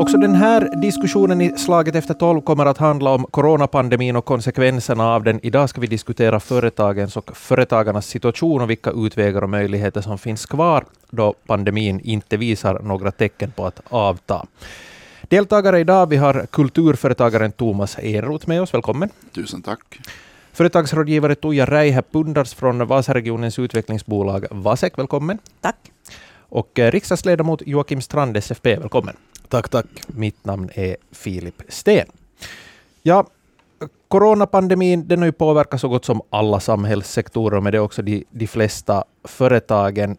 Också den här diskussionen i Slaget efter tolv kommer att handla om coronapandemin och konsekvenserna av den. Idag ska vi diskutera företagens och företagarnas situation och vilka utvägar och möjligheter som finns kvar då pandemin inte visar några tecken på att avta. Deltagare idag, vi har kulturföretagaren Thomas Enroth med oss. Välkommen. Tusen tack. Företagsrådgivare Tuija Räihä Pundars från Vasaregionens utvecklingsbolag Vasek. Välkommen. Tack. Och eh, riksdagsledamot Joakim Strand, SFP. Välkommen. Tack, tack. Mitt namn är Filip Sten. Ja, coronapandemin den har ju påverkat så gott som alla samhällssektorer, och med det också de, de flesta företagen.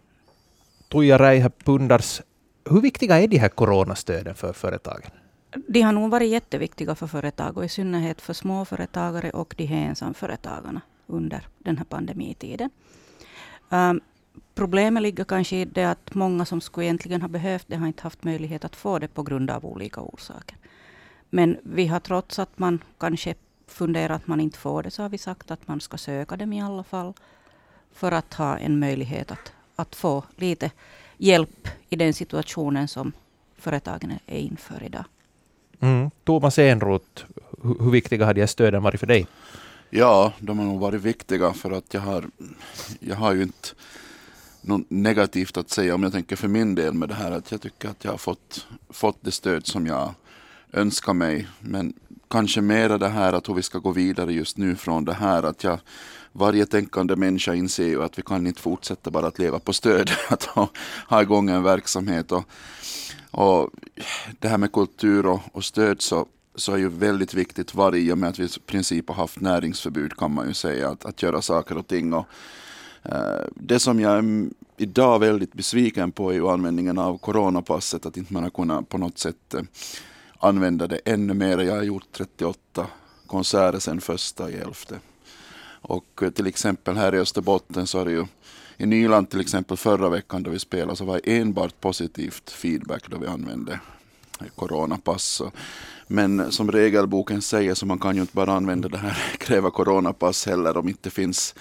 Tuija Räihä Pundars, hur viktiga är de här coronastöden för företagen? De har nog varit jätteviktiga för företag och i synnerhet för småföretagare och de här ensamföretagarna under den här pandemitiden. Um, problemet ligger kanske i det att många som skulle egentligen ha behövt det har inte haft möjlighet att få det på grund av olika orsaker. Men vi har trots att man kanske funderar att man inte får det, så har vi sagt att man ska söka dem i alla fall. För att ha en möjlighet att, att få lite hjälp i den situationen som företagen är inför idag. Mm. Thomas Enroth, hur viktiga har de här stöden varit för dig? Ja, de har nog varit viktiga för att jag har, jag har ju inte något negativt att säga om jag tänker för min del med det här. Att jag tycker att jag har fått, fått det stöd som jag önskar mig. Men kanske mera det här att hur vi ska gå vidare just nu från det här. Att jag, varje tänkande människa inser ju att vi kan inte fortsätta bara att leva på stöd. Att ha, ha igång en verksamhet. Och, och det här med kultur och, och stöd så, så är ju väldigt viktigt varje och med att vi i princip har haft näringsförbud kan man ju säga. Att, att göra saker och ting. Och, Eh, det som jag är idag väldigt besviken på är ju användningen av coronapasset, att inte man har kunnat på något sätt eh, använda det ännu mer. Jag har gjort 38 konserter sedan första i elfte. Och eh, till exempel här i Österbotten så är det ju i Nyland till exempel förra veckan då vi spelade så var det enbart positivt feedback då vi använde coronapass. Men som regelboken säger så man kan ju inte bara använda det här, kräva coronapass heller om inte finns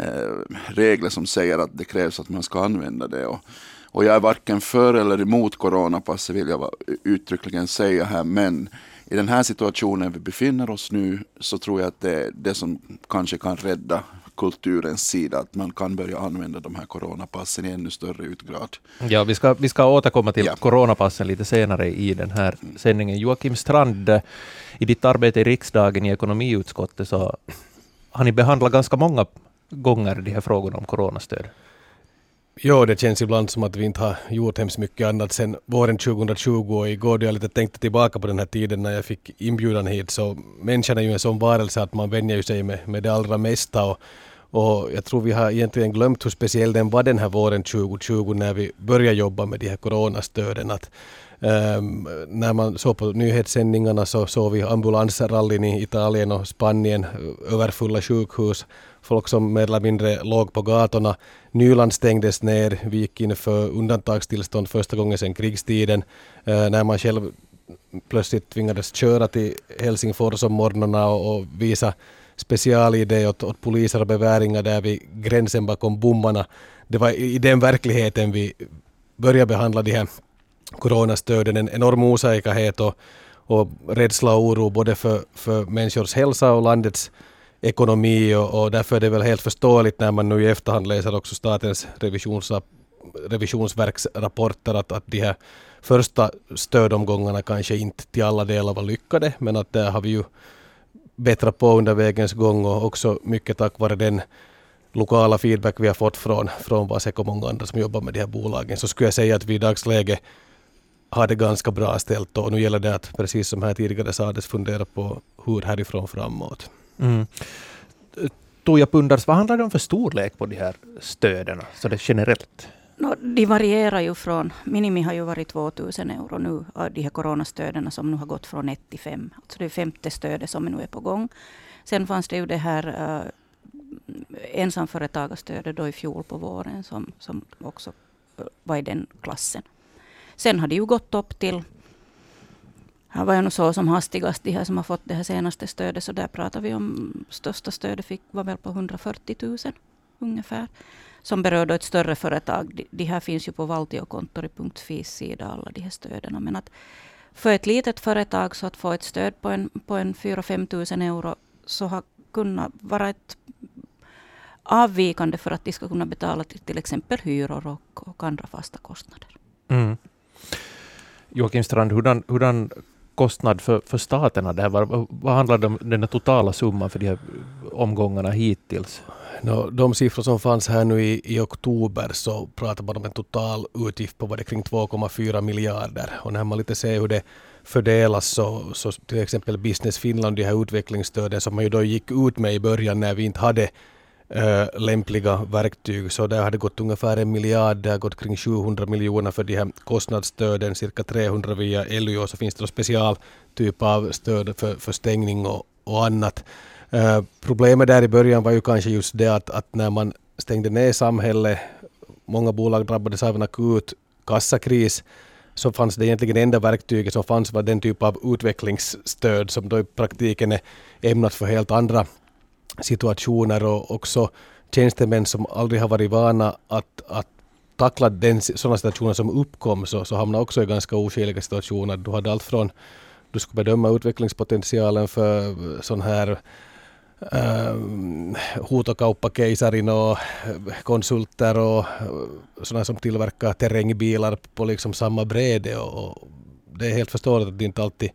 Eh, regler som säger att det krävs att man ska använda det. Och, och jag är varken för eller emot coronapasset vill jag uttryckligen säga här. Men i den här situationen vi befinner oss nu så tror jag att det är det som kanske kan rädda kulturens sida, att man kan börja använda de här coronapassen i ännu större utgrad. Ja, vi ska, vi ska återkomma till ja. coronapassen lite senare i den här sändningen. Joakim Strand, i ditt arbete i riksdagen i ekonomiutskottet så har ni behandlat ganska många gånger de här frågorna om coronastöd? Ja, det känns ibland som att vi inte har gjort hemskt mycket annat sedan våren 2020 och igår då jag lite tänkte tillbaka på den här tiden när jag fick inbjudan hit så människan är ju en sån varelse att man vänjer sig med, med det allra mesta och, och jag tror vi har egentligen glömt hur speciell den var den här våren 2020 när vi började jobba med de här coronastöden. Att, um, när man såg på nyhetssändningarna så såg vi ambulansrallyn i Italien och Spanien, överfulla sjukhus folk som mer eller mindre låg på gatorna. Nyland stängdes ner, vi gick in för undantagstillstånd första gången sedan krigstiden. Eh, när man själv plötsligt tvingades köra till Helsingfors om morgnarna och, och visa specialidé åt, åt poliser och beväringar där vid gränsen bakom bommarna. Det var i den verkligheten vi började behandla de här coronastöden. En enorm osäkerhet och, och rädsla och oro både för, för människors hälsa och landets ekonomi och, och därför är det väl helt förståeligt när man nu i efterhand läser också statens revisions, revisionsverksrapporter att, att de här första stödomgångarna kanske inte till alla delar var lyckade men att där har vi ju bättrat på under vägens gång och också mycket tack vare den lokala feedback vi har fått från, från Vasek och många andra som jobbar med de här bolagen så skulle jag säga att vi i dagsläget har det ganska bra ställt och nu gäller det att precis som här tidigare sades fundera på hur härifrån framåt. Mm. Tuija Pundars, vad handlar det om för storlek på de här stöden, så det generellt? No, de varierar ju från, minimi har ju varit 2000 euro nu, av de här coronastöden som nu har gått från 1 till 5. Alltså det är femte stödet som nu är på gång. Sen fanns det ju det här eh, uh, ensamföretagarstödet då i fjol på våren som, som också eh, var i den klassen. Sen har det ju gått upp till här var jag nog så som hastigast, de här som har fått det här senaste stödet, så där pratar vi om största stödet fick var väl på 140 000. ungefär. Som berör då ett större företag. De, de här finns ju på valtiokontori.fis sida, alla de här stöden. Men att för ett litet företag så att få ett stöd på en, på en 4-5 tusen euro så har kunnat vara ett avvikande för att de ska kunna betala till, till exempel hyror och, och andra fasta kostnader. Mm. Joakim Strand, hurdan, hurdan kostnad för, för staterna där? Vad, vad handlar det om den totala summan för de här omgångarna hittills? No, de siffror som fanns här nu i, i oktober så pratar man om en total utgift på vad det kring 2,4 miljarder. Och när man lite ser hur det fördelas så, så till exempel Business Finland, de här utvecklingsstöden som man ju då gick ut med i början när vi inte hade äh, lämpliga verktyg. Så där har det gått ungefär en miljard, det har gått kring 700 miljoner för de här kostnadsstöden, cirka 300 via LU och så finns det då special typ av stöd för, för stängning och, och annat. Äh, problemet där i början var ju kanske just det att, att när man stängde ner samhället, många bolag drabbades av en akut kassakris, så fanns det egentligen enda verktyget som fanns var den typ av utvecklingsstöd som då i praktiken är ämnat för helt andra situationer och också tjänstemän som aldrig har varit vana att, att tackla den, sådana situationer som uppkom så, så hamnade också i ganska oskäliga situationer. Du hade allt från du skulle bedöma utvecklingspotentialen för eh, sån här eh, äh, huutokauppakeisarin och eh, konsulter och sådana som tillverkar terrängbilar på liksom samma bräde Och, och det är helt förståeligt att det inte alltid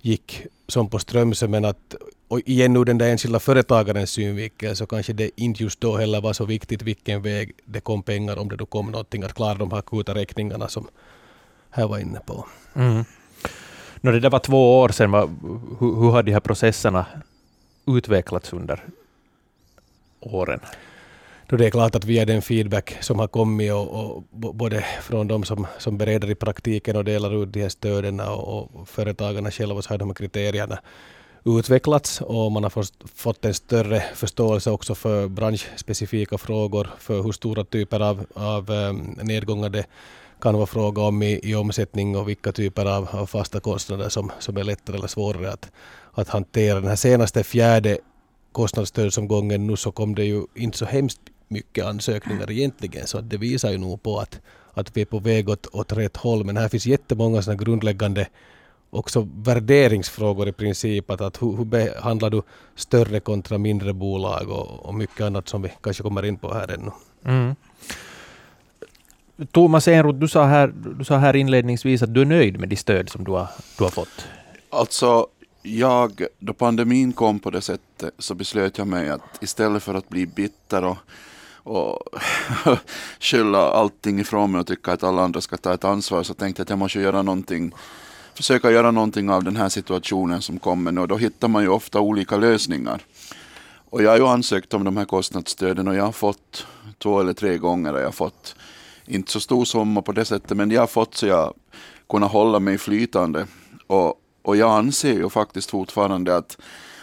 gick som på Strömsö men att och igen ur den där enskilda företagarens synvinkel så kanske det inte just då heller var så viktigt vilken väg det kom pengar om det då kom någonting att klara de här akuta räkningarna som här var inne på. Mm. No, det där var två år sedan. Hur, hur har de här processerna utvecklats under åren? Då det är klart att via den feedback som har kommit och, och både från de som, som bereder i praktiken och delar ut de här stöden och, och företagarna själva så har de här kriterierna utvecklats och man har fått en större förståelse också för branschspecifika frågor, för hur stora typer av, av eh, nedgångar det kan vara fråga om i, i omsättning och vilka typer av, av fasta kostnader som, som är lättare eller svårare att, att hantera. Den här senaste fjärde kostnadsstödsomgången nu så kom det ju inte så hemskt mycket ansökningar egentligen så det visar ju nog på att, att vi är på väg åt, åt rätt håll men här finns jättemånga sådana grundläggande också värderingsfrågor i princip. Att, att hur, hur behandlar du större kontra mindre bolag och, och mycket annat som vi kanske kommer in på här ännu. Mm. Thomas Enroth, du sa, här, du sa här inledningsvis att du är nöjd med de stöd som du har, du har fått. Alltså, jag, då pandemin kom på det sättet så beslöt jag mig att istället för att bli bitter och, och skylla allting ifrån mig och tycka att alla andra ska ta ett ansvar så tänkte jag att jag måste göra någonting försöka göra någonting av den här situationen som kommer nu. Då hittar man ju ofta olika lösningar. Och jag har ju ansökt om de här kostnadsstöden och jag har fått två eller tre gånger. Jag har fått, inte så stor summa på det sättet, men jag har fått så jag kunnat hålla mig flytande. Och, och jag anser ju faktiskt fortfarande att,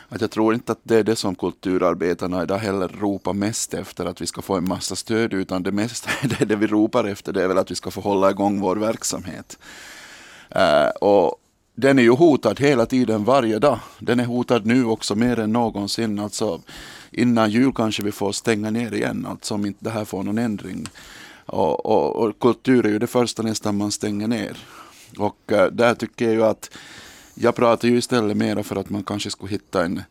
att jag tror inte att det är det som kulturarbetarna idag heller ropar mest efter, att vi ska få en massa stöd, utan det mesta det, det vi ropar efter det är väl att vi ska få hålla igång vår verksamhet. Eh, och den är ju hotad hela tiden, varje dag. Den är hotad nu också mer än någonsin. Alltså, innan jul kanske vi får stänga ner igen, alltså om inte det här får någon ändring. Och, och, och kultur är ju det första nästan man stänger ner. Och eh, där tycker jag ju att jag pratar ju istället mera för att man kanske skulle hitta en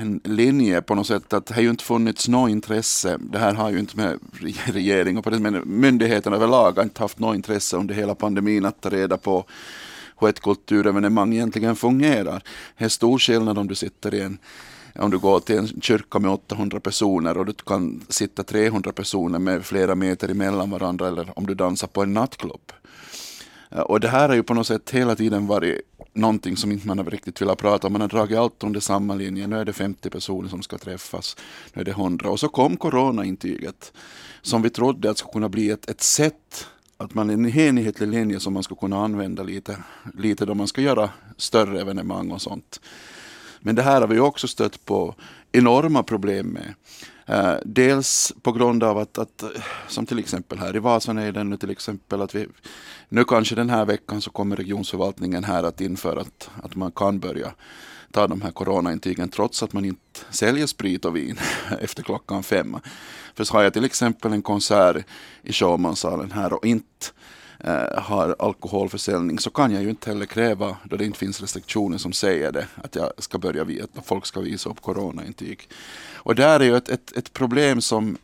en linje på något sätt att det har ju inte funnits något intresse. Det här har ju inte med regering och på det, men myndigheterna överlag har inte haft något intresse under hela pandemin att ta reda på hur ett kulturevenemang egentligen fungerar. Det är stor skillnad om du sitter i en om du går till en kyrka med 800 personer och du kan sitta 300 personer med flera meter emellan varandra eller om du dansar på en nattklubb. Eh, och det här har ju på något sätt hela tiden varit någonting som inte man har riktigt velat prata om. Man har dragit allt under samma linje. Nu är det 50 personer som ska träffas. Nu är det 100. Och så kom coronaintyget som vi trodde att skulle kunna bli ett, ett sätt att man en enhetlig linje som man ska kunna använda lite, lite då man ska göra större evenemang och sånt. Men det här har vi också stött på enorma problem med. Eh, dels på grund av att, att, som till exempel här i Vasanejden nu till exempel, att vi, nu kanske den här veckan så kommer regionsförvaltningen här att införa att, att man kan börja ta de här coronaintygen trots att man inte säljer sprit och vin efter klockan fem. För så har jag till exempel en konsert i Showmansalen här och inte eh, har alkoholförsäljning så kan jag ju inte heller kräva, då det inte finns restriktioner som säger det, att jag ska börja att folk ska visa upp coronaintyg. Och där är ju ett, ett, ett problem som,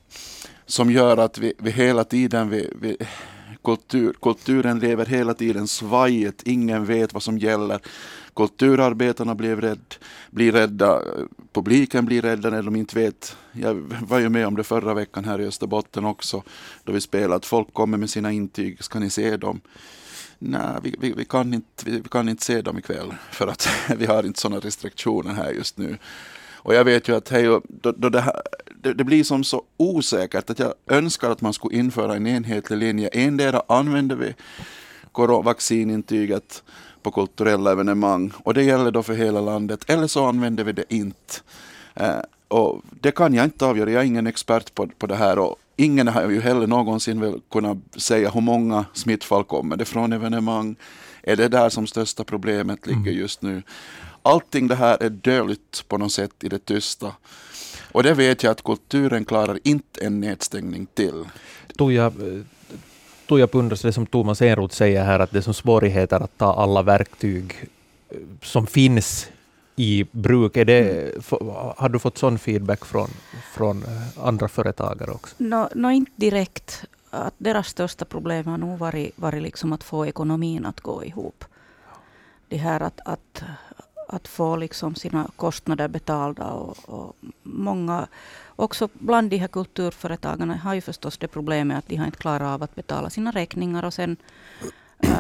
som gör att vi, vi hela tiden, vi, vi, kultur, kulturen lever hela tiden svajigt, ingen vet vad som gäller. Kulturarbetarna blir, rädd, blir rädda, publiken blir rädda när de inte vet. Jag var ju med om det förra veckan här i Österbotten också, då vi spelade att folk kommer med sina intyg, ska ni se dem? Nej, vi, vi, vi, kan inte, vi, vi kan inte se dem ikväll för att vi har inte sådana restriktioner här just nu. Och jag vet ju att hej, då, då det, här, det, det, blir som så osäkert att jag önskar att man skulle införa en enhetlig linje. Endera använder vi vaccinintyget på kulturella evenemang och det gäller då för hela landet eller så använder vi det inte. Eh, och det kan jag inte avgöra, jag är ingen expert på, på det här och ingen har ju heller någonsin väl kunnat säga hur många smittfall kommer det från evenemang. Är det där som största problemet ligger mm. just nu? Allting det här är döljt på något sätt i det tysta. Och det vet jag att kulturen klarar inte en nedstängning till. Tuija, Tuija Pundras, det som Thomas Enroth säger här, att det är som svårigheter att ta alla verktyg eh, som finns i bruk. Är det, mm. Har du fått sån feedback från, från eh, andra företagare också? No, no, inte direkt. Att deras största problem har nog varit, varit liksom att få ekonomin att gå ihop. Det här att, att, att få liksom sina kostnader betalda. Och, och många, också bland de här kulturföretagarna har ju förstås det problemet att de har inte klarat av att betala sina räkningar och sen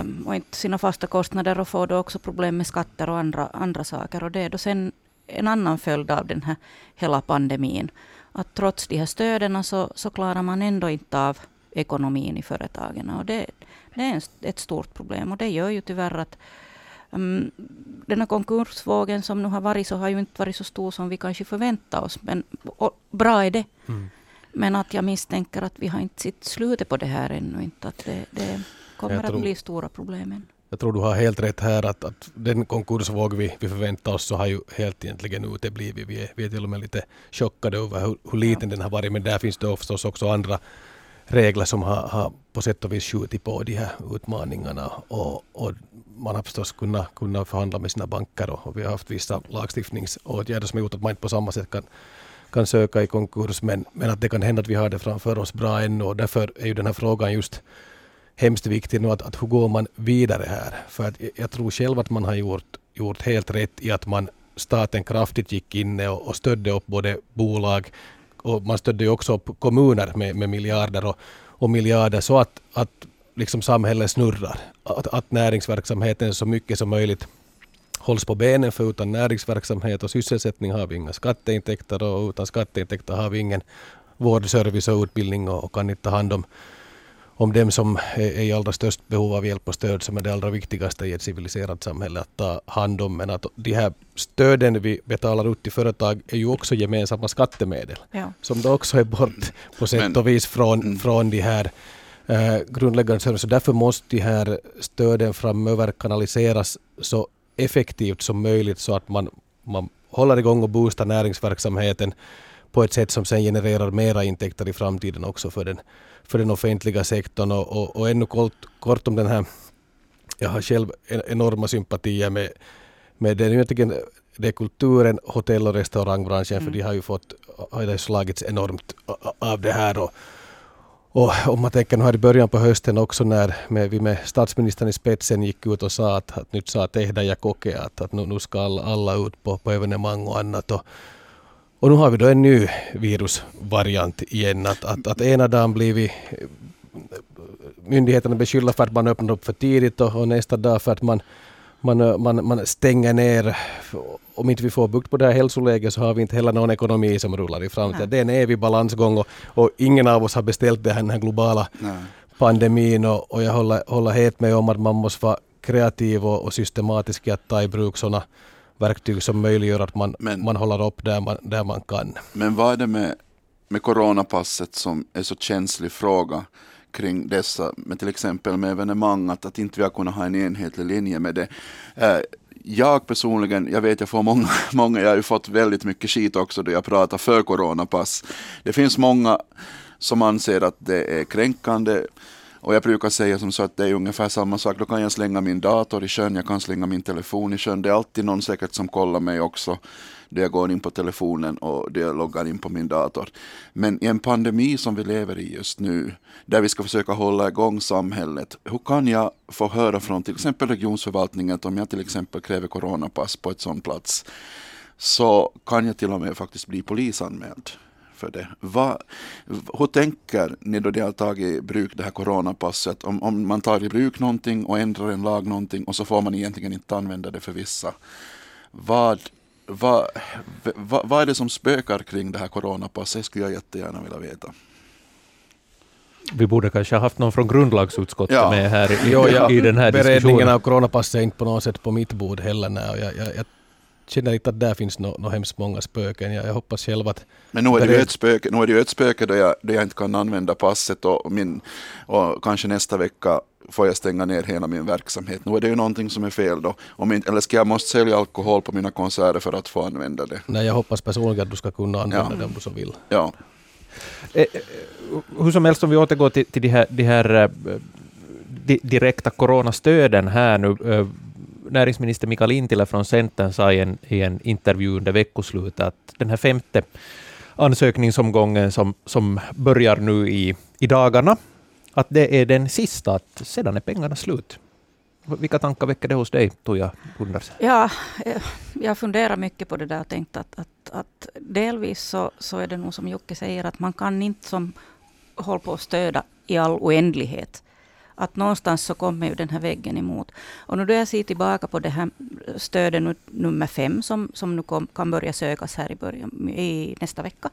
um, och inte sina fasta kostnader och får då också problem med skatter och andra, andra saker. Och det är då sen en annan följd av den här hela pandemin. Att trots de här stöden så, så klarar man ändå inte av ekonomin i företagen. Och det, det är ett stort problem och det gör ju tyvärr att um, den här konkursvågen som nu har varit så har ju inte varit så stor som vi kanske förväntade oss. Men bra är det. Mm. Men att jag misstänker att vi har inte sett slutet på det här ännu. Inte, att det, det kommer tror, att bli stora problem. Jag tror du har helt rätt här att, att den konkursvåg vi, vi förväntar oss så har ju helt egentligen uteblivit. Vi är, vi är till och med lite chockade över hur, hur liten ja. den har varit. Men där finns det förstås också andra regler som har, har på sätt och vis skjutit på de här utmaningarna. Och, och man har förstås kunnat, kunnat förhandla med sina banker och, och vi har haft vissa lagstiftningsåtgärder som har gjort att man inte på samma sätt kan, kan söka i konkurs. Men, men att det kan hända att vi har det framför oss bra ännu och därför är ju den här frågan just hemskt viktig nu att, att hur går man vidare här? För att jag tror själv att man har gjort, gjort helt rätt i att man staten kraftigt gick in och, och stödde upp både bolag och man stödde ju också upp kommuner med, med miljarder och, och miljarder så att, att liksom samhället snurrar. Att, att näringsverksamheten så mycket som möjligt hålls på benen för utan näringsverksamhet och sysselsättning har vi inga skatteintäkter och utan skatteintäkter har vi ingen vård, service och utbildning och, och kan inte ta hand om om dem som är i allra störst behov av hjälp och stöd som är det allra viktigaste i ett civiliserat samhälle att ta hand om. Men att de här stöden vi betalar ut till företag är ju också gemensamma skattemedel. Ja. Som då också är bort på sätt Men, och vis från, mm. från de här eh, grundläggande servicer. Därför måste de här stöden framöver kanaliseras så effektivt som möjligt så att man, man håller igång och boostar näringsverksamheten på ett sätt som sen genererar mera intäkter i framtiden också för den, för den offentliga sektorn. Och, och, och ännu kort, kort om den här, jag har själv enorma sympatier med, med den egentligen det är kulturen, hotell och restaurangbranschen, mm. för de har ju fått, har slagits enormt av det här. Och, och om man tänker nu här i början på hösten också när med, vi med statsministern i spetsen gick ut och sa att, att nyt saa tehdä ja kokea, att, att nu, nu ska alla, alla ut på, på evenemang och annat. Och, och nu har vi då en ny virusvariant igen. Att, att, att ena dagen blir vi myndigheterna beskyllda för att man öppnar upp för tidigt och, och nästa dag för att man, man, man, man stänger ner. Om inte vi får bukt på det här hälsoläget så har vi inte heller någon ekonomi som rullar i framtiden. Det är en evig balansgång och, och ingen av oss har beställt det här, den här globala Nej. pandemin och, och jag håller, håller helt med om att man måste vara kreativ och, och systematisk i att ta i bruk sådana verktyg som möjliggör att man, men, man håller upp där man, där man kan. Men vad är det med, med coronapasset som är så känslig fråga kring dessa, med till exempel med evenemang, att, att inte vi har kunnat ha en enhetlig linje med det. Eh, jag personligen, jag vet jag får många, många, jag har ju fått väldigt mycket skit också då jag pratar för coronapass. Det finns många som anser att det är kränkande och jag brukar säga som så att det är ungefär samma sak. Då kan jag slänga min dator i sjön, jag kan slänga min telefon i sjön. Det är alltid någon säkert som kollar mig också. Då jag går in på telefonen och då jag loggar in på min dator. Men i en pandemi som vi lever i just nu, där vi ska försöka hålla igång samhället. Hur kan jag få höra från till exempel regionsförvaltningen att om jag till exempel kräver coronapass på ett sån plats så kan jag till och med faktiskt bli polisanmäld för det. Va, hur tänker ni då ni har tagit i bruk det här coronapasset? Om, om man tar i bruk någonting och ändrar en lag någonting och så får man egentligen inte använda det för vissa. Vad, vad, vad, vad är det som spökar kring det här coronapasset? Det skulle jag jättegärna vilja veta. Vi borde kanske ha haft någon från grundlagsutskottet Ja. med här i, Jo, ja. i den här Beredningen diskussionen. av coronapasset är inte på något sätt på mitt bord heller. Nej. Jag, jag, jag känner inte att där finns något no hemskt många spöken. Jag, jag hoppas själv att Men nu är det ju ett spöke, nu är det ju ett spöke då, jag, då jag inte kan använda passet och, min, och kanske nästa vecka får jag stänga ner hela min verksamhet. Nu är det ju någonting som är fel då. Om inte, eller ska jag måste sälja alkohol på mina konserter för att få använda det? nej, jag hoppas personligen att du ska kunna använda Ja. det om du så vill. Ja. Eh, eh, Hur som helst, om vi återgår till, till de här, de här eh, di, direkta coronastöden här nu. Näringsminister Mikael Lintilä från Centern sa i en, i en intervju under veckoslutet att den här femte ansökningsomgången som, som börjar nu i, i dagarna, att det är den sista, att sedan är pengarna slut. Vilka tankar väcker det hos dig, Tuija Gundersen? Ja, eh, jag funderar mycket på det där och tänkt att, att, att delvis så, så är det nog som Jocke säger att man kan inte som hålla på att stöda i all oändlighet. Att någonstans så kommer ju den här väggen emot. Och nu då jag ser tillbaka på det här stödet nu, nummer fem som, som nu kom, kan börja sökas här i, början, i nästa vecka.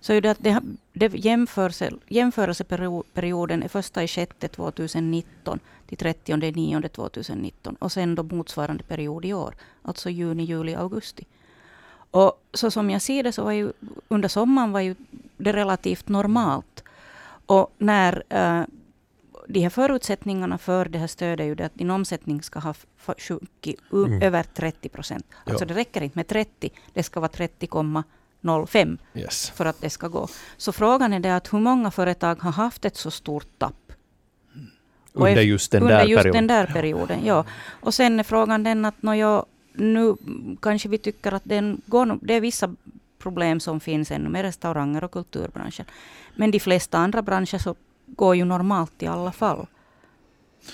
Så är det att det, det jämförelse, jämförelseperioden är första i sjätte 2019 till 30 9 2019 och sen då motsvarande period i år, alltså juni, juli, augusti. Och så som jag ser det så var ju under sommaren var ju det relativt normalt. Och när äh, de här förutsättningarna för det här stödet är ju det att din omsättning ska ha sjunkit Mm. över 30 procent. Alltså Ja. det räcker inte med 30, det ska vara 30,05 Yes. för att det ska gå. Så frågan är det att hur många företag har haft ett så stort tapp Och Under just den under där just perioden. den där perioden. Ja. Och sen är frågan den att nå, ja, nu kanske vi tycker att den går, det är vissa problem som finns ännu med restauranger och kulturbranschen. Men de flesta andra branscher så går ju normalt i alla fall.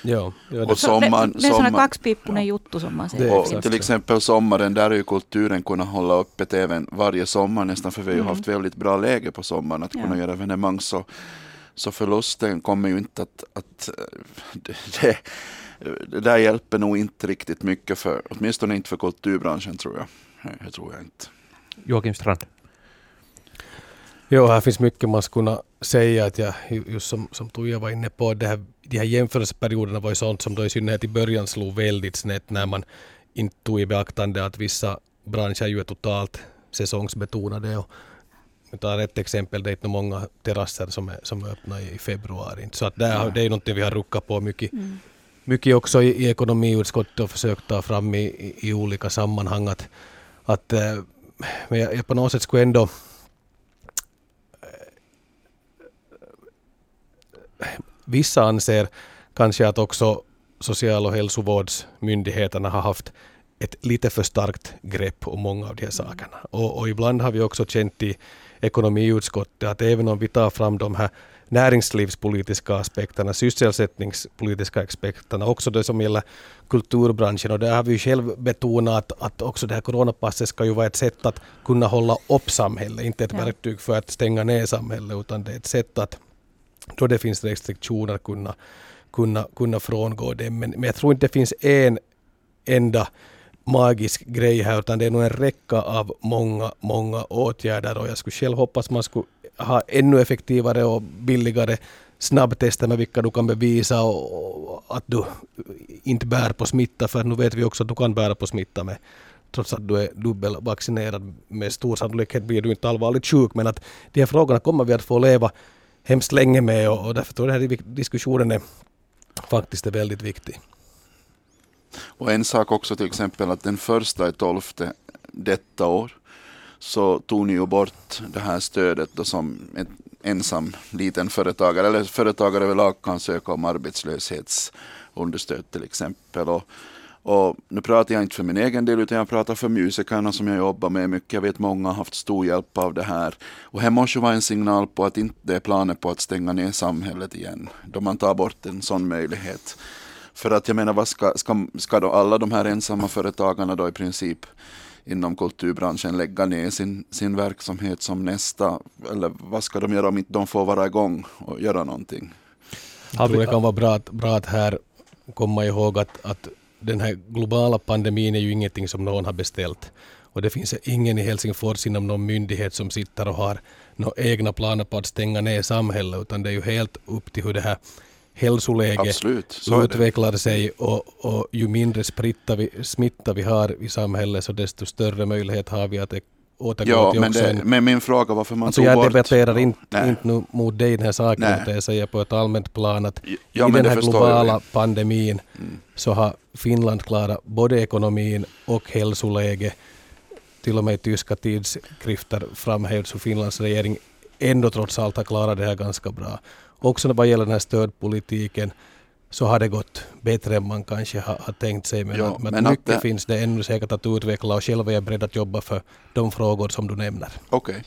Ja, ja, det, Och Så det, det är sån här sommar, kaxpiippunen juttu som man säger. är och till exempel sommaren, där är ju kulturen kunnat hålla öppet även varje sommar nästan, för vi har ju Mm. haft väldigt bra läge på sommaren att kunna Ja. göra evenemang. Så, så förlusten kommer ju inte att... att det, det, det där hjälper nog inte riktigt mycket, för, åtminstone inte för kulturbranschen tror jag. Det tror jag inte. Joakim Strand. Jo, här finns mycket man skulle kunna säga. Att jag, just som, som Tuija var inne på, det här, de här jämförelseperioderna var ju sånt som då i synnerhet i början slog väldigt snett när man inte tog i beaktande att vissa branscher ju är totalt säsongsbetonade. Och vi tar ett exempel, det är inte många terrasser som är, som är öppna i februari. Så att där, det är någonting vi har ruckat på mycket, Mm. mycket också i, i ekonomiutskottet och försökt ta fram i, i, i olika sammanhang. Att, att, eh, men jag, jag på något sätt skulle ändå Vissa anser kanske att också social och hälsovårdsmyndigheterna har haft ett lite för starkt grepp om många av de här sakerna. Och, och ibland har vi också känt i ekonomiutskottet att även om vi tar fram de här näringslivspolitiska aspekterna, sysselsättningspolitiska aspekterna, också det som gäller kulturbranschen. Och där har vi ju själv betonat att, också det här coronapasset ska ju vara ett sätt att kunna hålla upp samhället, inte ett Ja. verktyg för att stänga ner samhället, utan det är ett sätt att då det finns restriktioner kunna, kunna, kunna frångå det. Men, men jag tror inte det finns en enda magisk grej här, utan det är nog en räcka av många, många åtgärder och jag skulle själv hoppas man skulle ha ännu effektivare och billigare snabbtester med vilka du kan bevisa och, att du inte bär på smitta, för nu vet vi också att du kan bära på smitta med trots att du är dubbelvaccinerad. Med stor sannolikhet blir du inte allvarligt sjuk, men att de här frågorna kommer vi att få leva hemskt länge med och, och därför tror jag den här diskussionen är faktiskt är väldigt viktig. Och en sak också till exempel att den första i tolfte detta år så tog ni ju bort det här stödet då som en ensam liten företagare eller företagare överlag kan söka om arbetslöshetsunderstöd till exempel. Och, och nu pratar jag inte för min egen del utan jag pratar för musikerna som jag jobbar med mycket. Jag vet många har haft stor hjälp av det här. Och här måste vara en signal på att inte är planer på att stänga ner samhället igen. Då man tar bort en sån möjlighet. För att jag menar, vad ska, ska, ska då alla de här ensamma företagarna då i princip inom kulturbranschen lägga ner sin, sin verksamhet som nästa, eller vad ska de göra om inte de får vara igång och göra någonting? Jag tror det kan vara bra, bra att här komma ihåg att, att den här globala pandemin är ju ingenting som någon har beställt. Och det finns ingen i Helsingfors inom någon myndighet som sitter och har några egna planer på att stänga ner samhället, utan det är ju helt upp till hur det här hälsoläge Absolut, utvecklar sig och, och ju mindre vi, smitta vi har i samhället så desto större möjlighet har vi att återgå ja, till men också det, en... Men min fråga varför man alltså tog jag bort... debatterar inte, inte nu mot dig den här saken, Nej. utan jag säger på ett allmänt plan att ja, i den här globala pandemin mm. så har Finland klarat både ekonomin och hälsoläge. Till och med i tyska tidskrifter framhävs hur Finlands regering ändå trots allt har klarat det här ganska bra också vad gäller den här stödpolitiken så har det gått bättre än man kanske har, har tänkt sig. Men, ja, men, men mycket det... finns det ännu säkert att utveckla och själv är jag beredd att jobba för de frågor som du nämner. Okej. Okay.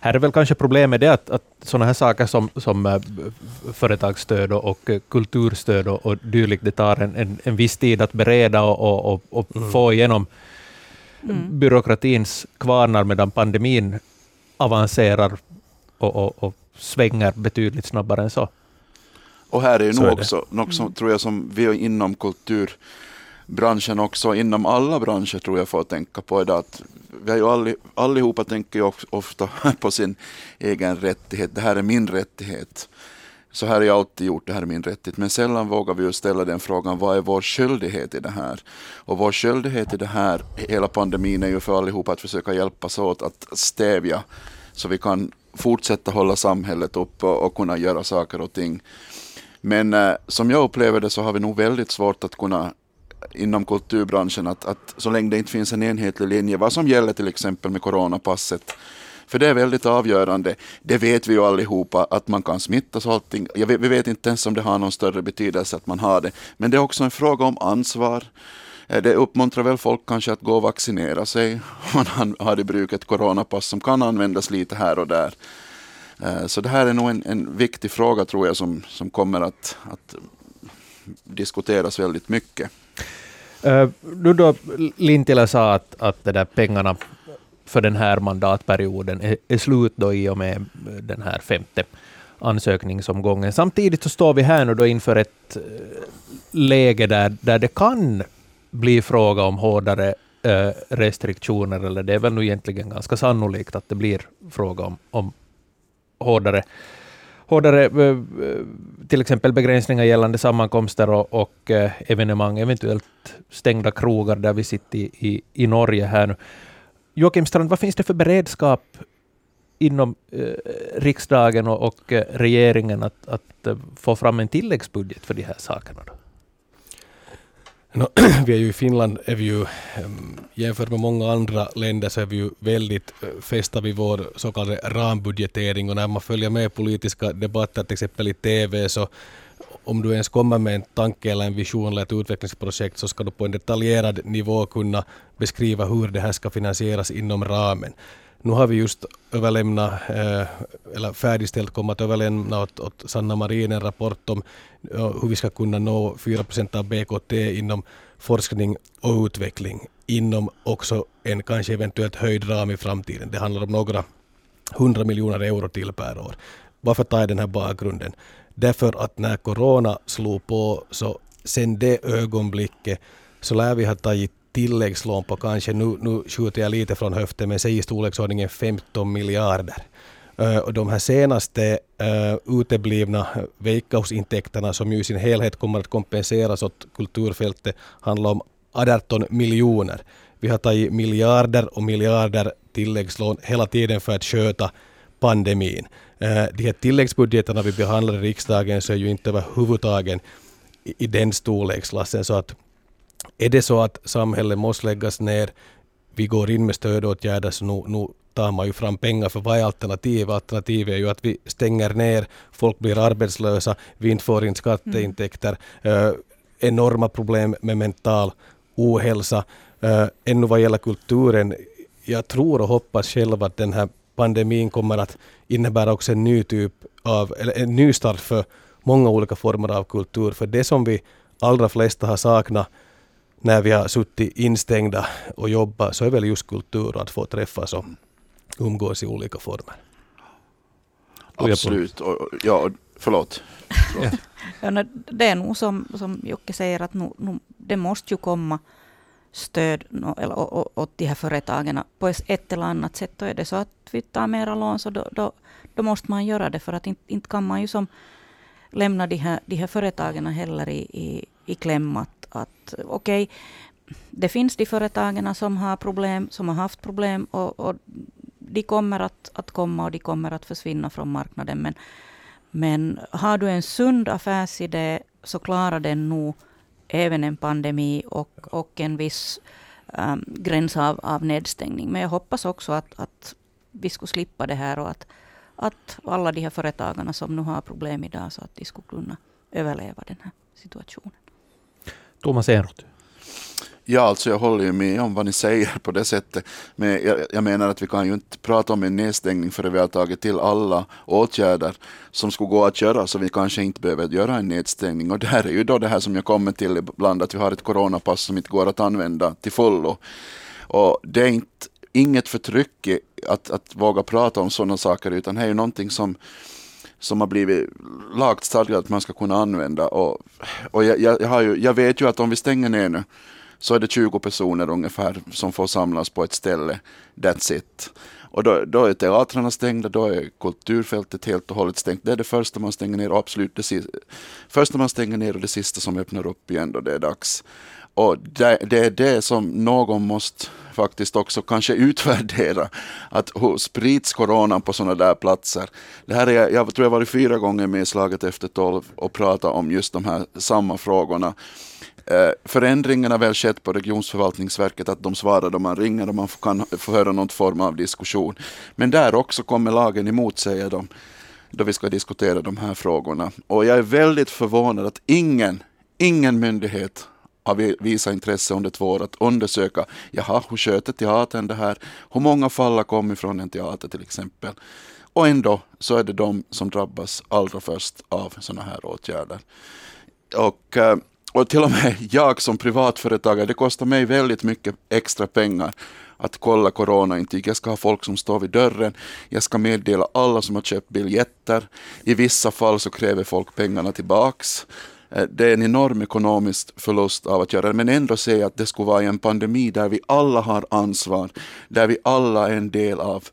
Här är väl kanske problemet det att, att sådana här saker som, som äh, företagsstöd och, och kulturstöd och, och dylikt, det tar en, en, en viss tid att bereda och, och, och mm. få igenom mm. byråkratins kvarnar medan pandemin avancerar och, och, och svänger betydligt snabbare än så. Och här är ju nog också något som, mm. tror jag, som vi inom kulturbranschen också, inom alla branscher tror jag får tänka på idag, att vi har ju alli, allihopa tänker ju ofta på sin egen rättighet. Det här är min rättighet. Så här har jag alltid gjort, det här är min rättighet. Men sällan vågar vi ju ställa den frågan, vad är vår skyldighet i det här? Och vår skyldighet i det här, hela pandemin, är ju för allihopa att försöka hjälpas åt att stävja så vi kan fortsätta hålla samhället uppe och, och kunna göra saker och ting. Men eh, som jag upplever det så har vi nog väldigt svårt att kunna inom kulturbranschen att, att så länge det inte finns en enhetlig linje, vad som gäller till exempel med coronapasset, för det är väldigt avgörande. Det vet vi ju allihopa att man kan smittas och allting. Jag vet, vi vet inte ens om det har någon större betydelse att man har det. Men det är också en fråga om ansvar. Eh, det uppmuntrar väl folk kanske att gå och vaccinera sig. Man har i bruk ett coronapass som kan användas lite här och där. Eh, så det här är nog en, en viktig fråga tror jag som, som kommer att, att diskuteras väldigt mycket. Eh, uh, nu då Lintilä sa att, att det där pengarna för den här mandatperioden är, är slut då i och med eh, den här femte ansökningsomgången. Samtidigt så står vi här nu då inför ett läge där, där det kan bli fråga om hårdare restriktioner, eller det är väl nu egentligen ganska sannolikt att det blir fråga om, om hårdare, hårdare eh, eh, till exempel begränsningar gällande sammankomster och, och eh, evenemang, eventuellt stängda krogar där vi sitter i, i, i Norge här nu. Joakim Strand, vad finns det för beredskap inom eh, riksdagen och, och regeringen att, att få fram en tilläggsbudget för de här sakerna? Då? No, vi är ju i Finland, är vi ju, jämfört med många andra länder, så är vi ju väldigt eh, fästa vid vår så kallade rambudgetering. Och när man följer med politiska debatter, till exempel i TV, så om du ens kommer med en tanke eller en vision eller ett utvecklingsprojekt så ska du på en detaljerad nivå kunna beskriva hur det här ska finansieras inom ramen. Nu har vi just överlämnat, eh, eller färdigställt, kommer att överlämna åt, åt Sanna Marin en rapport om eh, hur vi ska kunna nå 4 procent av BKT inom forskning och utveckling inom också en kanske eventuellt höjd ram i framtiden. Det handlar om några hundra miljoner euro till per år. Varför tar jag den här bakgrunden? Därför att när corona slog på så sen det ögonblicket så lär vi ha tagit tilläggslån på kanske, nu, nu skjuter jag lite från höften, men säg i storleksordningen 15 miljarder. Eh, och de här senaste uh, uteblivna veikkausintäkterna som ju i sin helhet kommer att kompenseras åt kulturfältet handlar om 18 miljoner. Vi har tagit miljarder och miljarder tilläggslån hela tiden för att sköta pandemin. Eh, de här tilläggsbudgeterna vi behandlar i riksdagen så är ju inte överhuvudtaget i, i den storleksklassen så att är det så att samhället måste läggas ner, vi går in med stödåtgärder, så nu, nu tar man ju fram pengar för vad är alternativet? Alternativet är ju att vi stänger ner, folk blir arbetslösa, vi inte får in skatteintäkter, mm. uh, enorma problem med mental ohälsa. Uh, ännu vad gäller kulturen, jag tror och hoppas själv att den här pandemin kommer att innebära också en ny typ av, eller en ny start för många olika former av kultur. För det som vi allra flesta har saknat när vi har suttit instängda och jobbat så är väl just kultur att få träffas och umgås i olika former. Absolut. ja, förlåt. förlåt. ja, det är nog som, som Jocke säger att nu, nu, det måste ju komma stöd eller, åt de här företagen på ett eller annat sätt. Och är det så att vi tar mera lån så då, då, då måste man göra det för att inte, inte kan man ju som lämna de här, de här företagen heller i, i, i kläm att, att okej, okay, det finns de företagen som har problem, som har haft problem och, och de kommer att, att komma och de kommer att försvinna från marknaden. Men, men har du en sund affärsidé så klarar den nog även en pandemi och, och en viss um, gräns av, av nedstängning. Men jag hoppas också att, att vi skulle slippa det här och att, att alla de här företagarna som nu har problem idag, så att de skulle kunna överleva den här situationen. Thomas Enroth. Ja, alltså jag håller ju med om vad ni säger på det sättet. Men jag, jag, menar att vi kan ju inte prata om en nedstängning förrän vi har tagit till alla åtgärder som skulle gå att göra, så vi kanske inte behöver göra en nedstängning. Och det här är ju då det här som jag kommer till ibland, att vi har ett coronapass som inte går att använda till fullo. Och det är inte, inget förtryck att, att våga prata om sådana saker, utan det är ju någonting som som har blivit lagstadgat att man ska kunna använda. Och, och jag, jag, ju, jag vet ju att om vi stänger ner nu så är det 20 personer ungefär som får samlas på ett ställe. That's it. Och då, då är teatrarna stängda, då är kulturfältet helt och hållet stängt. Det är det första man stänger ner och absolut det sista, första man stänger ner och det sista som öppnar upp igen då det är dags. Och det, det, är det som någon måste faktiskt också kanske utvärdera. Att hur sprids coronan på sådana där platser? Det här är, jag tror jag varit fyra gånger med i Slaget efter tolv och pratat om just de här samma frågorna. Eh, förändringen har väl skett på Regionsförvaltningsverket att de svarar då man ringer och man kan få höra någon form av diskussion. Men där också kommer lagen emot, säger de, då vi ska diskutera de här frågorna. Och jag är väldigt förvånad att ingen, ingen myndighet har visat intresse under två år att undersöka, jaha, hur sköter teatern det här? Hur många fall har kommit från en teater till exempel? Och ändå så är det de som drabbas allra först av sådana här åtgärder. Och eh, och till och med jag som privatföretagare, det kostar mig väldigt mycket extra pengar att kolla coronaintyg. Jag ska ha folk som står vid dörren. Jag ska meddela alla som har köpt biljetter. I vissa fall så kräver folk pengarna tillbaks. Eh, det är en enorm ekonomisk förlust av att göra det, men ändå säga att det skulle vara en pandemi där vi alla har ansvar, där vi alla är en del av,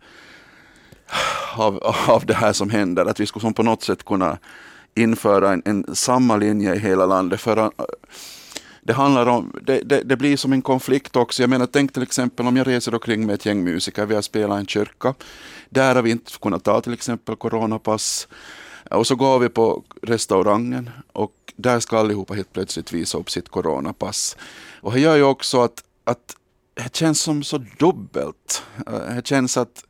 av, av det här som händer. Att vi skulle som på något sätt kunna införa en, en samma linje i hela landet. För eh, det handlar om, det, det, det, blir som en konflikt också. Jag menar, tänk till exempel om jag reser omkring med ett gäng musiker, vi har spelat i en kyrka. Där har vi inte kunnat ta till exempel coronapass. Eh, och så går vi på restaurangen och där ska allihopa helt plötsligt visa upp sitt coronapass. Och det gör ju också att, att det känns som så dubbelt. Eh, det känns att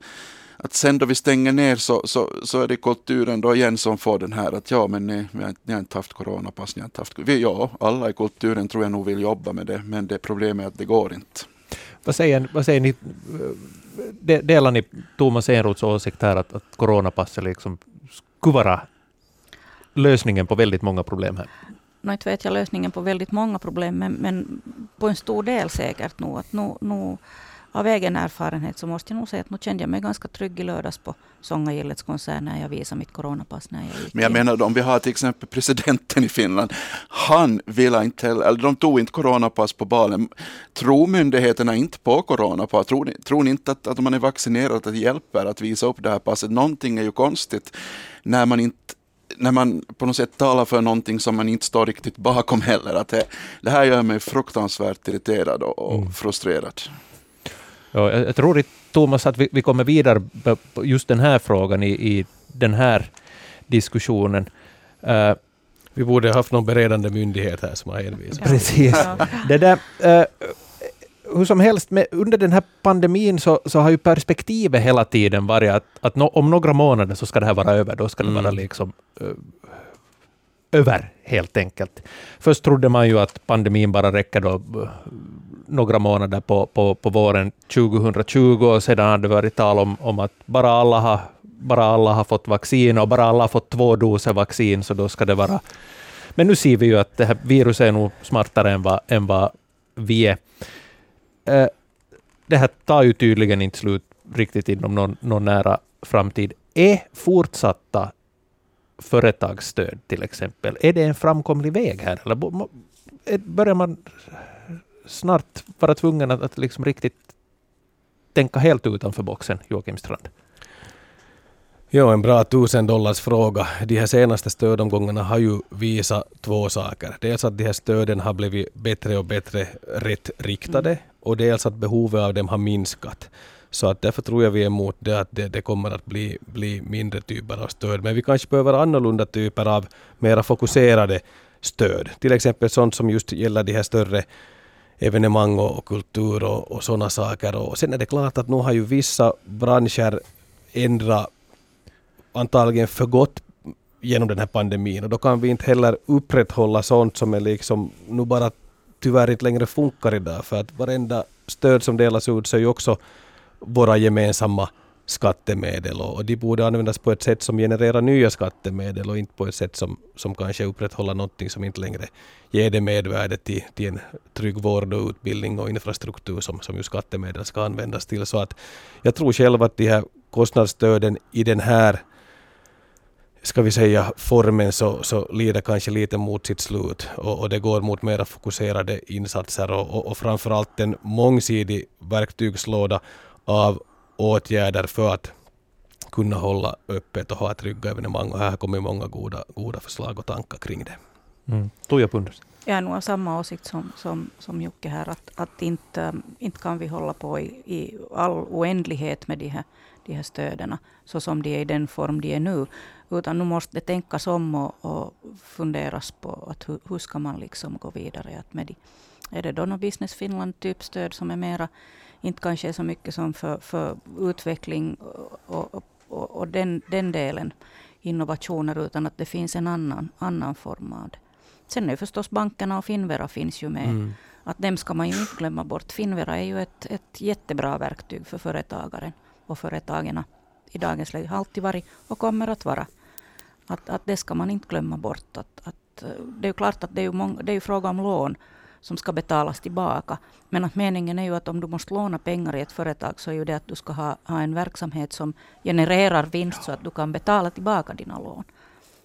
att sen då vi stänger ner så, så, så är det kulturen då igen som får den här att ja men ni, ni har inte haft coronapass, ni har inte haft... Vi, ja, alla i kulturen tror jag nog vill jobba med det, men det problemet är att det går inte. Vad säger, vad säger ni? Delar ni Thomas Enroths åsikt här att, att coronapasset liksom skulle vara lösningen på väldigt många problem här? Nu inte vet jag lösningen på väldigt många problem, men, men på en stor del säkert nog. Att nu, nu av egen erfarenhet så måste jag nog säga att nu kände jag mig ganska trygg i lördags på Sångagillets konsert när jag visade mitt coronapass. När jag gick Men jag menar om vi har till exempel presidenten i Finland. Han ville inte heller, eller de tog inte coronapass på balen. Tror myndigheterna inte på coronapass? Tror, tror ni inte att, att man är vaccinerad att det hjälper att visa upp det här passet? Någonting är ju konstigt när man inte när man på något sätt talar för någonting som man inte står riktigt bakom heller. Att det, det här gör mig fruktansvärt irriterad och, och mm. frustrerad. Ja, jag tror Thomas att vi, vi kommer vidare på just den här frågan i, i den här diskussionen. Uh, Vi borde haft någon beredande myndighet här som har hänvisat. Precis. Det där, eh, hur som helst, med, under den här pandemin så, så har ju perspektivet hela tiden varit att, att no, om några månader så ska det här vara över. Då ska det Mm. vara liksom eh, över, helt enkelt. Först trodde man ju att pandemin bara räcker då några månader på, på, på våren 2020 och sedan har det varit tal om, om att bara alla, har, bara alla har fått vaccin och bara alla har fått två doser vaccin så då ska det vara... Men nu ser vi ju att det här viruset är nog smartare än vad, än vad vi är. Eh, det här tar ju tydligen inte slut riktigt inom någon, någon nära framtid. Är fortsatta företagsstöd till exempel, är det en framkomlig väg här? Eller börjar man snart vara tvungen att, att liksom riktigt tänka helt utanför boxen, Joakim Strand? Ja, en bra tusen dollars fråga. De här senaste stödomgångarna har ju visat två saker. Dels att de här stöden har blivit bättre och bättre rätt riktade och dels att behovet av dem har minskat. Så att därför tror jag vi är emot det att det, det kommer att bli, bli mindre typer av stöd. Men vi kanske behöver annorlunda typer av mera fokuserade stöd. Till exempel sånt som just gäller de här större evenemang och, kultur och, och sådana saker. Och sen är det klart att nu har ju vissa branscher ändrat antagligen för gott genom den här pandemin och då kan vi inte heller upprätthålla sånt som är liksom nu bara tyvärr inte längre funkar idag för att varenda stöd som delas ut så är ju också våra gemensamma skattemedel och, och de borde användas på ett sätt som genererar nya skattemedel och inte på ett sätt som, som kanske upprätthåller någonting som inte längre ger det medvärde till, till en trygg vård och utbildning och infrastruktur som, som ju skattemedel ska användas till. Så att jag tror själv att de här kostnadsstöden i den här ska vi säga formen så, så lider kanske lite mot sitt slut och, och det går mot mera fokuserade insatser och, och, och framförallt en mångsidig verktygslåda av åtgärder för att kunna hålla öppet och ha trygga evenemang och här har kommit många goda, goda förslag och tankar kring det. Mm. Tuija Punders. Jag är nog av samma åsikt som, som, som Jocke här, att, att inte, inte kan vi hålla på i, i all oändlighet med de här, de här stöden, så som de är i den form de är nu. Utan nu måste det tänkas om och, och funderas på att hur, hur ska man liksom gå vidare. Att med de, är det då något Business Finland typ stöd som är mera, inte kanske så mycket som för, för utveckling och, och, och, och den, den delen, innovationer, utan att det finns en annan, annan form av det. Sen är förstås bankerna och Finvera finns ju med. Mm. Att dem ska man ju inte glömma bort. Finvera är ju ett, ett jättebra verktyg för företagaren och företagen i dagens läge. Har alltid varit och kommer att vara. Att, att det ska man inte glömma bort. Att, att, eh, det är ju klart att det är många, det är fråga om lån som ska betalas tillbaka. Men att meningen är ju att om du måste låna pengar i ett företag så är ju det att du ska ha, ha en verksamhet som genererar vinst så att du kan betala tillbaka dina lån.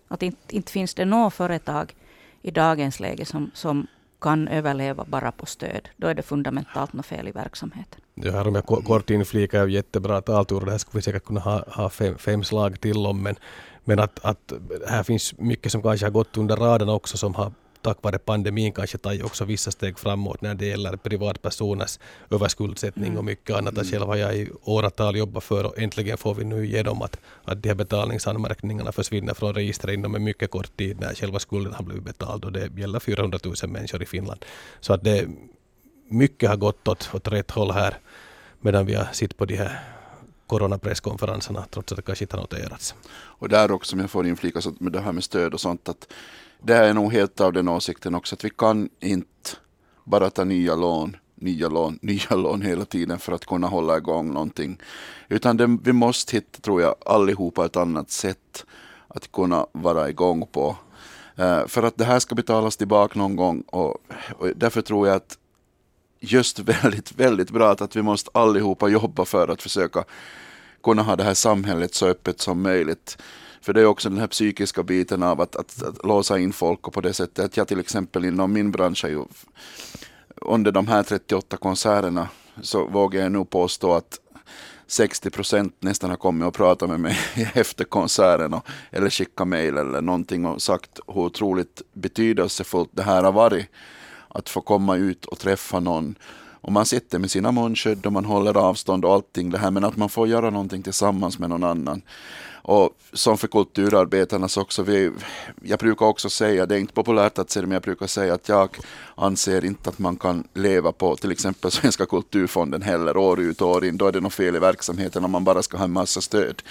Att inte, inte finns det något företag i dagens läge som, som kan överleva bara på stöd. Då är det fundamentalt något fel i verksamheten. Ja, här om jag kort inflikar jättebra taltur. Det här skulle vi säkert kunna ha, ha fem, fem slag till om. Men, men att, att här finns mycket som kanske har gått under raden också som har tack vare pandemin kanske tagit också vissa steg framåt när det gäller privatpersoners överskuldsättning och mycket annat. Mm. Själv har jag i åratal jobbat för och äntligen får vi nu igenom att, att de här betalningsanmärkningarna försvinner från registret inom en mycket kort tid när själva skulden har blivit betald och det gäller 400 000 människor i Finland. Så att det mycket har gått åt, åt rätt håll här medan vi har sitt på de här coronapresskonferenserna trots att det kanske inte har noterats. Och där också, om jag får inflika så med det här med stöd och sånt, att det är nog helt av den åsikten också att vi kan inte bara ta nya lån, nya lån, nya lån hela tiden för att kunna hålla igång någonting. Utan det, vi måste hitta, tror jag, allihopa ett annat sätt att kunna vara igång på. Uh, för att det här ska betalas tillbaka någon gång och, och därför tror jag att just väldigt, väldigt bra att vi måste allihopa jobba för att försöka kunna ha det här samhället så öppet som möjligt. För det är också den här psykiska biten av att, att, att låsa in folk och på det sättet att jag till exempel inom min bransch är ju under de här 38 konserterna så vågar jag nog påstå att 60 procent nästan har kommit och pratat med mig efter konserten och, eller skickat mejl eller någonting och sagt hur otroligt betydelsefullt det här har varit. Att få komma ut och träffa någon och man sitter med sina munskydd och man håller avstånd och allting det här men att man får göra någonting tillsammans med någon annan. Och som för kulturarbetarnas också, vi, jag brukar också säga, det är inte populärt att säga det, men jag brukar säga att jag anser inte att man kan leva på till exempel Svenska kulturfonden heller år ut och år in. Då är det något fel i verksamheten om man bara ska ha en massa stöd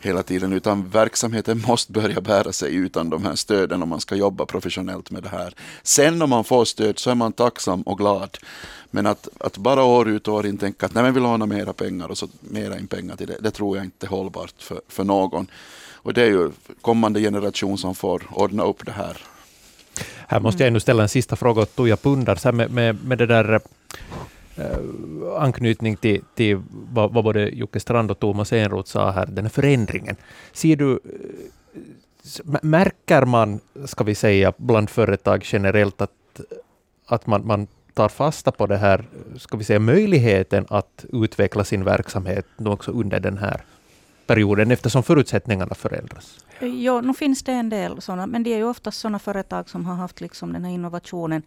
hela tiden, utan verksamheten måste börja bära sig utan de här stöden om man ska jobba professionellt med det här. Sen om man får stöd så är man tacksam och glad. Men att, att bara år ut och år in tänka att nej, men vi lånar mera pengar och så mera in pengar till det, det tror jag inte är hållbart för, för någon. Och det är ju kommande generation som får ordna upp det här. Här måste jag ännu ställa en sista fråga åt Tuija Pundar, med, med, med det där eh, Eh, anknytning till, till vad, vad både Jocke Strand och Thomas Enroth sa här, den här förändringen. Ser du, eh, märker man, ska vi säga, bland företag generellt att, att man, man tar fasta på det här, ska vi säga, möjligheten att utveckla sin verksamhet också under den här perioden, eftersom förutsättningarna förändras? Ja, nu finns det en del sådana, men det är ju oftast sådana företag som har haft liksom den här innovationen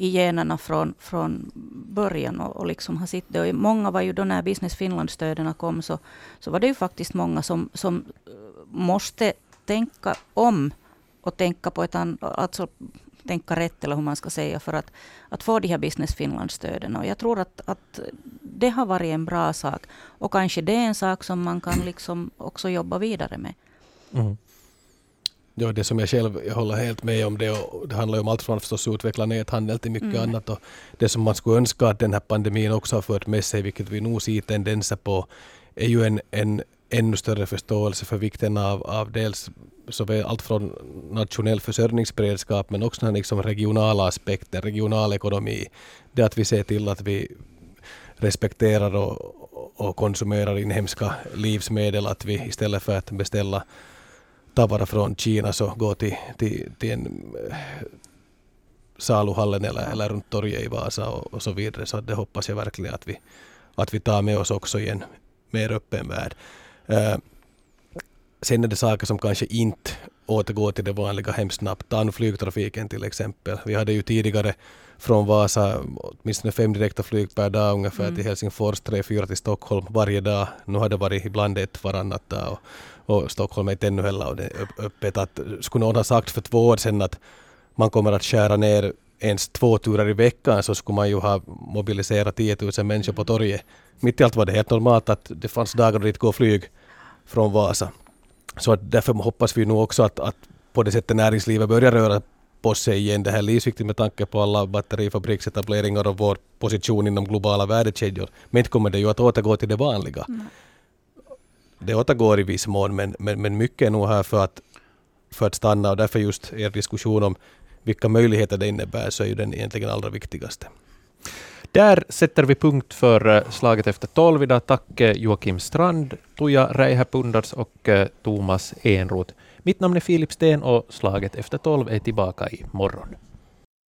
i generna från, från början och, och liksom har sitt och Många var ju då när Business Finland-stöden kom, så, så var det ju faktiskt många som, som eh, måste tänka om och tänka på ett annat, alltså tänka rätt, eller hur man ska säga, för att, att få de här Business Finland-stöden. Och jag tror att, att det har varit en bra sak. Och kanske det är en sak som man kan liksom också jobba vidare med. Mm. Ja, det som jag själv jag håller helt med om det, och det handlar ju om allt från att utveckla näthandel till mycket mm. annat. Och det som man skulle önska att den här pandemin också har fört med sig, vilket vi nog ser tendenser på, är ju en, en ännu större förståelse för vikten av, av dels såväl allt från nationell försörjningsberedskap men också liksom regionala aspekter, regional ekonomi. Det att vi ser till att vi respekterar och, och konsumerar inhemska livsmedel, att vi istället för att beställa tavara från Kina så går till, till, till en eh, saluhallen eller, eller runt torget i Vasa och, och så vidare. Så det hoppas jag verkligen att vi, att vi tar med oss också i en mer öppen värld. Uh, sen är det saker som kanske inte återgår till det vanliga hemskt snabbt. Ta flygtrafiken till exempel. Vi hade ju tidigare från Vasa åtminstone fem direkta flyg per dag ungefär mm. till Helsingfors, tre, fyra till Stockholm varje dag. Nu har det varit ibland ett varannat dag och, och Stockholm är inte ännu heller öppet. Att, skulle någon ha sagt för två år sedan att man kommer att skära ner ens två turer i veckan så skulle man ju ha mobiliserat 10 000 människor på torget. Mitt i allt var det helt normalt att det fanns dagar då det går flyg från Vasa. Så att därför hoppas vi nu också att, att på det sättet näringslivet börjar röra på sig igen. Det här är livsviktigt med tanke på alla batterifabriksetableringar och vår position inom globala värdekedjor. Men inte kommer det ju att återgå till det vanliga. Mm. Det återgår i viss mån, men, men, men mycket är nog här för att, för att stanna och därför just er diskussion om vilka möjligheter det innebär så är ju den egentligen allra viktigaste. Där sätter vi punkt för eh, slaget efter tolv idag. Tack Joakim Strand, Tuija Räihäpundars och eh, Thomas Enroth. Mitt namn är Filip Sten och slaget efter tolv är tillbaka i morgon.